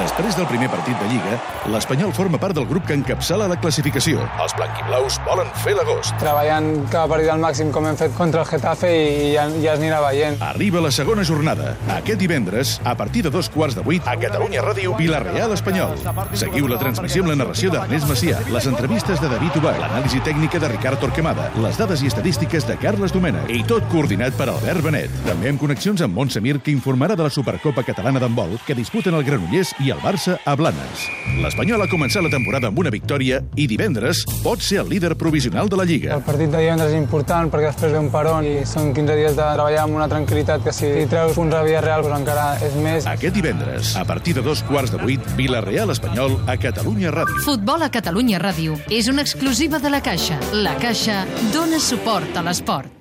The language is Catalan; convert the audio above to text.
Després del primer partit de Lliga, l'Espanyol forma part del grup que encapçala la classificació. Els blanquiblaus volen fer l'agost. Treballant cada partit al màxim com hem fet contra el Getafe i ja, ja es anirà veient. Arriba la segona jornada. Aquest divendres, a partir de dos quarts de vuit, a Catalunya Ràdio, Vilareal Espanyol. Seguiu la transmissió amb la narració d'Ernest Macià, les entrevistes de David Ubach, l'anàlisi tècnica de Ricard Torquemada, les dades i estadístiques de Carles Domènech i tot coordinat per Albert Benet. També amb connexions amb Montsemir, que informarà de la Supercopa Catalana d'handbol que disputen el Granollers i el Barça a Blanes. L'Espanyol ha començat la temporada amb una victòria i divendres pot ser el líder provisional de la Lliga. El partit de divendres és important perquè després ve un peron i són 15 dies de treballar amb una tranquil·litat que si treus punts a Villarreal doncs encara és més. Aquest divendres, a partir de dos quarts de vuit, Vilareal Espanyol a Catalunya Ràdio. Futbol a Catalunya Ràdio és una exclusiva de la Caixa. La Caixa dona suport a l'esport.